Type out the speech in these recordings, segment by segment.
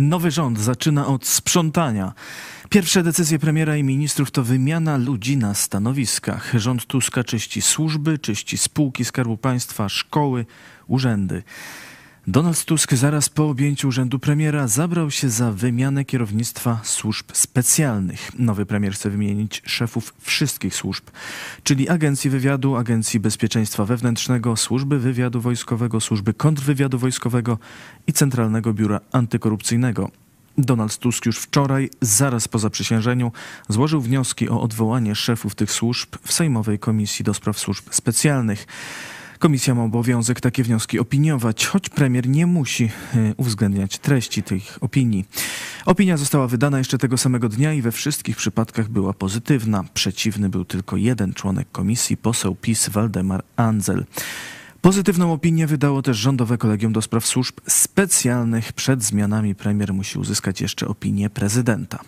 Nowy rząd zaczyna od sprzątania. Pierwsze decyzje premiera i ministrów to wymiana ludzi na stanowiskach. Rząd Tuska czyści służby, czyści spółki Skarbu Państwa, szkoły, urzędy. Donald Tusk zaraz po objęciu urzędu premiera zabrał się za wymianę kierownictwa służb specjalnych. Nowy premier chce wymienić szefów wszystkich służb, czyli Agencji Wywiadu, Agencji Bezpieczeństwa Wewnętrznego, Służby Wywiadu Wojskowego, Służby Kontrwywiadu Wojskowego i Centralnego Biura Antykorupcyjnego. Donald Tusk już wczoraj, zaraz po zaprzysiężeniu, złożył wnioski o odwołanie szefów tych służb w Sejmowej Komisji do Spraw Służb Specjalnych. Komisja ma obowiązek takie wnioski opiniować, choć premier nie musi e, uwzględniać treści tych opinii. Opinia została wydana jeszcze tego samego dnia i we wszystkich przypadkach była pozytywna. Przeciwny był tylko jeden członek komisji, poseł PiS Waldemar Andzel. Pozytywną opinię wydało też Rządowe Kolegium do Spraw Służb Specjalnych. Przed zmianami premier musi uzyskać jeszcze opinię prezydenta.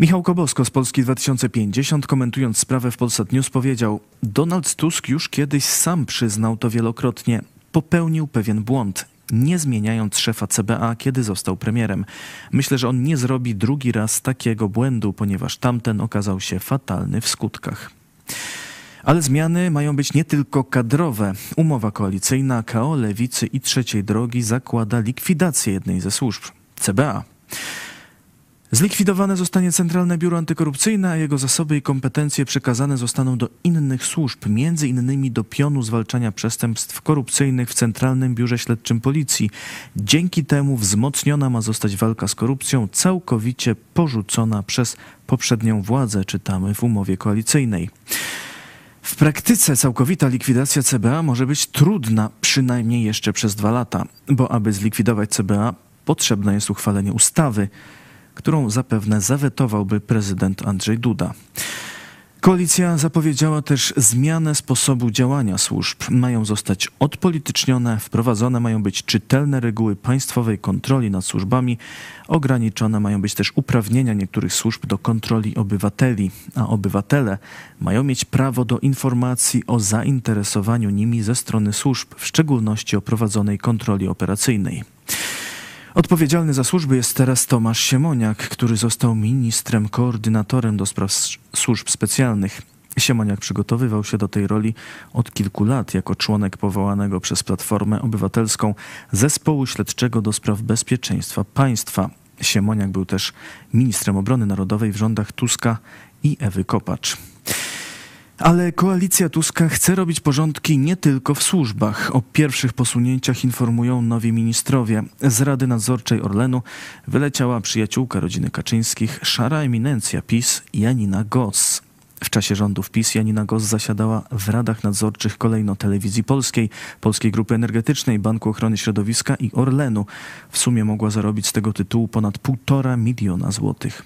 Michał Kobosko z Polski 2050 komentując sprawę w Polsat News powiedział Donald Tusk już kiedyś sam przyznał to wielokrotnie. Popełnił pewien błąd, nie zmieniając szefa CBA, kiedy został premierem. Myślę, że on nie zrobi drugi raz takiego błędu, ponieważ tamten okazał się fatalny w skutkach. Ale zmiany mają być nie tylko kadrowe. Umowa koalicyjna KO, Lewicy i Trzeciej Drogi zakłada likwidację jednej ze służb CBA. Zlikwidowane zostanie Centralne Biuro Antykorupcyjne, a jego zasoby i kompetencje przekazane zostaną do innych służb, między innymi do pionu zwalczania przestępstw korupcyjnych w Centralnym Biurze Śledczym Policji. Dzięki temu wzmocniona ma zostać walka z korupcją, całkowicie porzucona przez poprzednią władzę, czytamy w umowie koalicyjnej. W praktyce całkowita likwidacja CBA może być trudna, przynajmniej jeszcze przez dwa lata, bo aby zlikwidować CBA, potrzebne jest uchwalenie ustawy którą zapewne zawetowałby prezydent Andrzej Duda. Koalicja zapowiedziała też zmianę sposobu działania służb. Mają zostać odpolitycznione, wprowadzone mają być czytelne reguły państwowej kontroli nad służbami, ograniczone mają być też uprawnienia niektórych służb do kontroli obywateli, a obywatele mają mieć prawo do informacji o zainteresowaniu nimi ze strony służb, w szczególności o prowadzonej kontroli operacyjnej. Odpowiedzialny za służby jest teraz Tomasz Siemoniak, który został ministrem koordynatorem do spraw służb specjalnych. Siemoniak przygotowywał się do tej roli od kilku lat jako członek powołanego przez Platformę Obywatelską Zespołu Śledczego do spraw bezpieczeństwa państwa. Siemoniak był też ministrem obrony narodowej w rządach Tuska i Ewy Kopacz. Ale koalicja Tuska chce robić porządki nie tylko w służbach. O pierwszych posunięciach informują nowi ministrowie. Z Rady Nadzorczej Orlenu wyleciała przyjaciółka rodziny Kaczyńskich, szara eminencja PiS Janina Goss. W czasie rządów PiS Janina Goss zasiadała w radach nadzorczych kolejno Telewizji Polskiej, Polskiej Grupy Energetycznej, Banku Ochrony Środowiska i Orlenu. W sumie mogła zarobić z tego tytułu ponad półtora miliona złotych.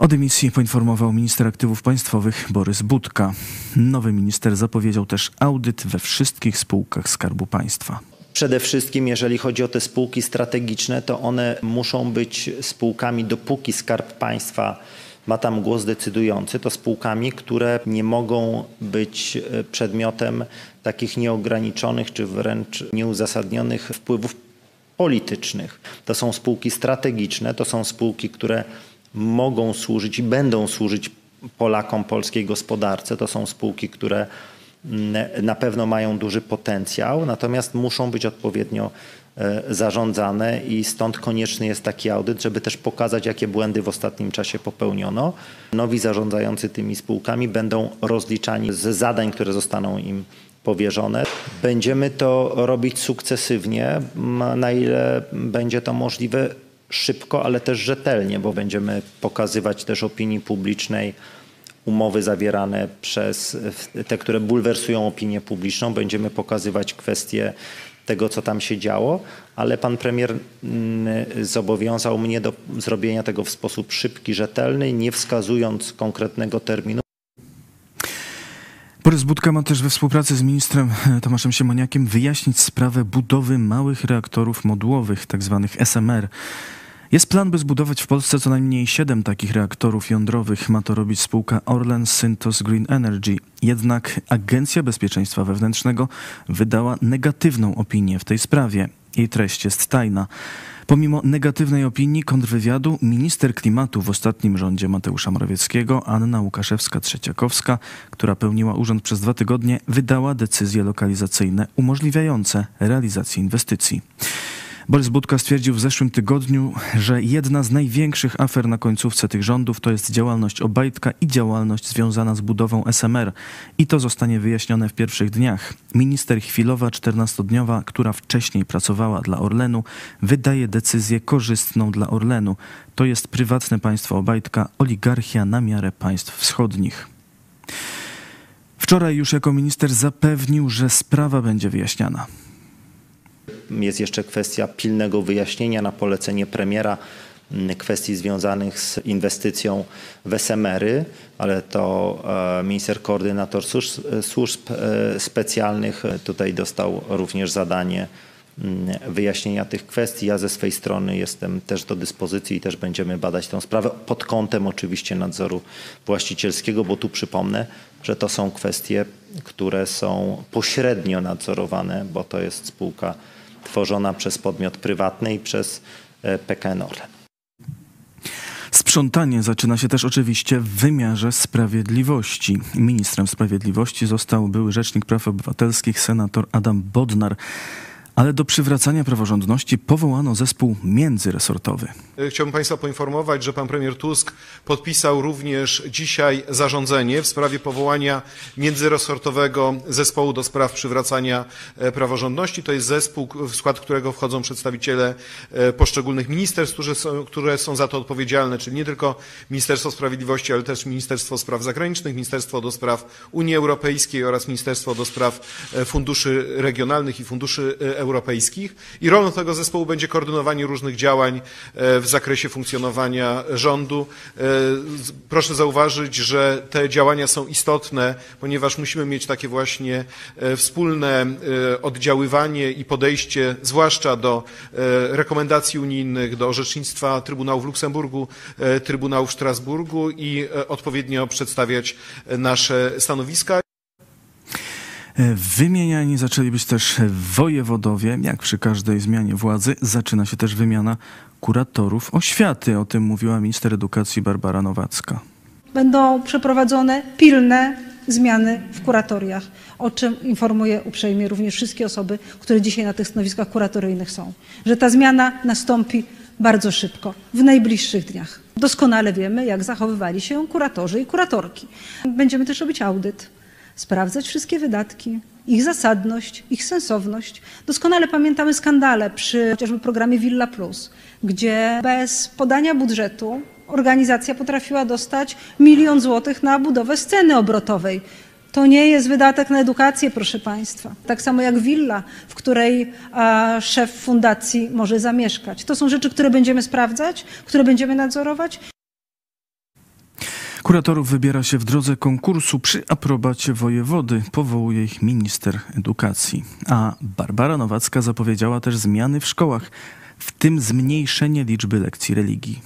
O dymisji poinformował minister aktywów państwowych Borys Budka. Nowy minister zapowiedział też audyt we wszystkich spółkach Skarbu Państwa. Przede wszystkim, jeżeli chodzi o te spółki strategiczne, to one muszą być spółkami, dopóki Skarb Państwa ma tam głos decydujący, to spółkami, które nie mogą być e, przedmiotem takich nieograniczonych czy wręcz nieuzasadnionych wpływów politycznych. To są spółki strategiczne, to są spółki, które mogą służyć i będą służyć Polakom, polskiej gospodarce. To są spółki, które mm, na pewno mają duży potencjał, natomiast muszą być odpowiednio e, zarządzane i stąd konieczny jest taki audyt, żeby też pokazać, jakie błędy w ostatnim czasie popełniono. Nowi zarządzający tymi spółkami będą rozliczani z zadań, które zostaną im powierzone. Będziemy to robić sukcesywnie, na ile będzie to możliwe szybko, ale też rzetelnie, bo będziemy pokazywać też opinii publicznej umowy zawierane przez te, które bulwersują opinię publiczną. Będziemy pokazywać kwestie tego, co tam się działo, ale pan premier mm, zobowiązał mnie do zrobienia tego w sposób szybki, rzetelny, nie wskazując konkretnego terminu. Borys Budka ma też we współpracy z ministrem Tomaszem Siemoniakiem wyjaśnić sprawę budowy małych reaktorów modułowych, tzw. Tak SMR. Jest plan, by zbudować w Polsce co najmniej siedem takich reaktorów jądrowych. Ma to robić spółka Orlen Synthos Green Energy. Jednak Agencja Bezpieczeństwa Wewnętrznego wydała negatywną opinię w tej sprawie. Jej treść jest tajna. Pomimo negatywnej opinii kontrwywiadu, minister klimatu w ostatnim rządzie Mateusza Morawieckiego, Anna Łukaszewska-Trzeciakowska, która pełniła urząd przez dwa tygodnie, wydała decyzje lokalizacyjne umożliwiające realizację inwestycji. Borys Budka stwierdził w zeszłym tygodniu, że jedna z największych afer na końcówce tych rządów to jest działalność Obajtka i działalność związana z budową SMR. I to zostanie wyjaśnione w pierwszych dniach. Minister chwilowa, 14-dniowa, która wcześniej pracowała dla Orlenu, wydaje decyzję korzystną dla Orlenu. To jest prywatne państwo Obajtka, oligarchia na miarę państw wschodnich. Wczoraj już jako minister zapewnił, że sprawa będzie wyjaśniana. Jest jeszcze kwestia pilnego wyjaśnienia na polecenie premiera mm, kwestii związanych z inwestycją w SMR-y, ale to e, minister koordynator służb, służb e, specjalnych tutaj dostał również zadanie mm, wyjaśnienia tych kwestii. Ja ze swej strony jestem też do dyspozycji i też będziemy badać tę sprawę pod kątem oczywiście nadzoru właścicielskiego, bo tu przypomnę, że to są kwestie, które są pośrednio nadzorowane, bo to jest spółka tworzona przez podmiot prywatny i przez e, PKN Orlen. Sprzątanie zaczyna się też oczywiście w wymiarze sprawiedliwości. Ministrem sprawiedliwości został były Rzecznik Praw Obywatelskich senator Adam Bodnar ale do przywracania praworządności powołano zespół międzyresortowy. Chciałbym Państwa poinformować, że pan premier Tusk podpisał również dzisiaj zarządzenie w sprawie powołania międzyresortowego zespołu do spraw przywracania e, praworządności. To jest zespół, w skład którego wchodzą przedstawiciele e, poszczególnych ministerstw, które są, które są za to odpowiedzialne, czyli nie tylko Ministerstwo Sprawiedliwości, ale też Ministerstwo Spraw Zagranicznych, Ministerstwo do Spraw Unii Europejskiej oraz Ministerstwo do Spraw e, Funduszy Regionalnych i Funduszy Europejskich europejskich i rolą tego zespołu będzie koordynowanie różnych działań e, w zakresie funkcjonowania rządu. E, proszę zauważyć, że te działania są istotne, ponieważ musimy mieć takie właśnie e, wspólne oddziaływanie i podejście, zwłaszcza do rekomendacji unijnych, do orzecznictwa Trybunału w Luksemburgu, Trybunału w Strasburgu i odpowiednio przedstawiać nasze stanowiska. Wymieniani zaczęli być też wojewodowie. Jak przy każdej zmianie władzy, zaczyna się też wymiana kuratorów oświaty. O tym mówiła minister edukacji Barbara Nowacka. Będą przeprowadzone pilne zmiany w kuratoriach, o czym informuję uprzejmie również wszystkie osoby, które dzisiaj na tych stanowiskach kuratoryjnych są. Że ta zmiana nastąpi bardzo szybko, w najbliższych dniach. Doskonale wiemy, jak zachowywali się kuratorzy i kuratorki. Będziemy też robić audyt sprawdzać wszystkie wydatki, ich zasadność, ich sensowność. Doskonale pamiętamy skandale przy chociażby programie Villa Plus, gdzie bez podania budżetu organizacja potrafiła dostać milion złotych na budowę sceny obrotowej. To nie jest wydatek na edukację, proszę Państwa. Tak samo jak willa, w której a, szef fundacji może zamieszkać. To są rzeczy, które będziemy sprawdzać, które będziemy nadzorować. Kuratorów wybiera się w drodze konkursu przy aprobacie wojewody. Powołuje ich minister edukacji. A Barbara Nowacka zapowiedziała też zmiany w szkołach, w tym zmniejszenie liczby lekcji religii.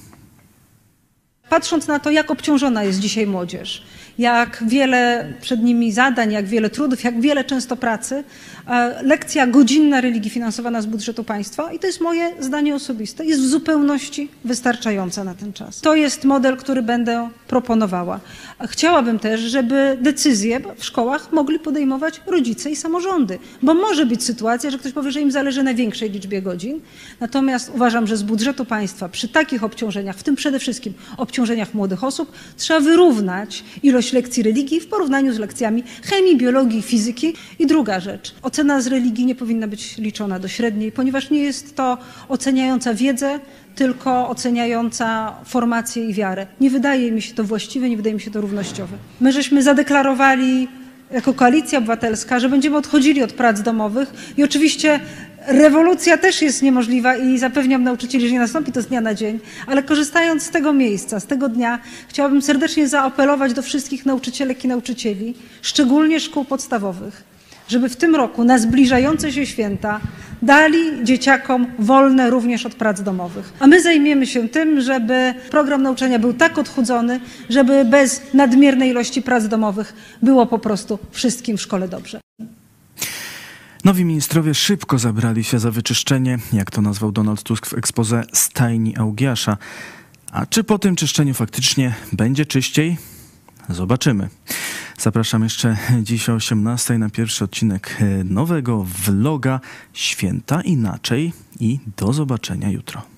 Patrząc na to, jak obciążona jest dzisiaj młodzież, jak wiele przed nimi zadań, jak wiele trudów, jak wiele często pracy, lekcja godzinna religii finansowana z budżetu państwa, i to jest moje zdanie osobiste, jest w zupełności wystarczająca na ten czas. To jest model, który będę proponowała. Chciałabym też, żeby decyzje w szkołach mogli podejmować rodzice i samorządy, bo może być sytuacja, że ktoś powie, że im zależy na większej liczbie godzin, natomiast uważam, że z budżetu państwa przy takich obciążeniach, w tym przede wszystkim obciążeniach młodych osób, trzeba wyrównać ilość lekcji religii w porównaniu z lekcjami chemii, biologii, fizyki. I druga rzecz, ocena z religii nie powinna być liczona do średniej, ponieważ nie jest to oceniająca wiedzę, tylko oceniająca formację i wiarę. Nie wydaje mi się to właściwe, nie wydaje mi się to równościowe. My żeśmy zadeklarowali jako koalicja obywatelska, że będziemy odchodzili od prac domowych i oczywiście rewolucja też jest niemożliwa i zapewniam nauczycieli, że nie nastąpi to z dnia na dzień, ale korzystając z tego miejsca, z tego dnia, chciałabym serdecznie zaapelować do wszystkich nauczycielek i nauczycieli, szczególnie szkół podstawowych, żeby w tym roku na zbliżające się święta dali dzieciakom wolne również od prac domowych. A my zajmiemy się tym, żeby program nauczania był tak odchudzony, żeby bez nadmiernej ilości prac domowych było po prostu wszystkim w szkole dobrze. Nowi ministrowie szybko zabrali się za wyczyszczenie, jak to nazwał Donald Tusk w ekspoze stajni Augiasza. A czy po tym czyszczeniu faktycznie będzie czyściej? Zobaczymy. Zapraszam jeszcze dziś o 18 na pierwszy odcinek nowego vloga Święta Inaczej i do zobaczenia jutro.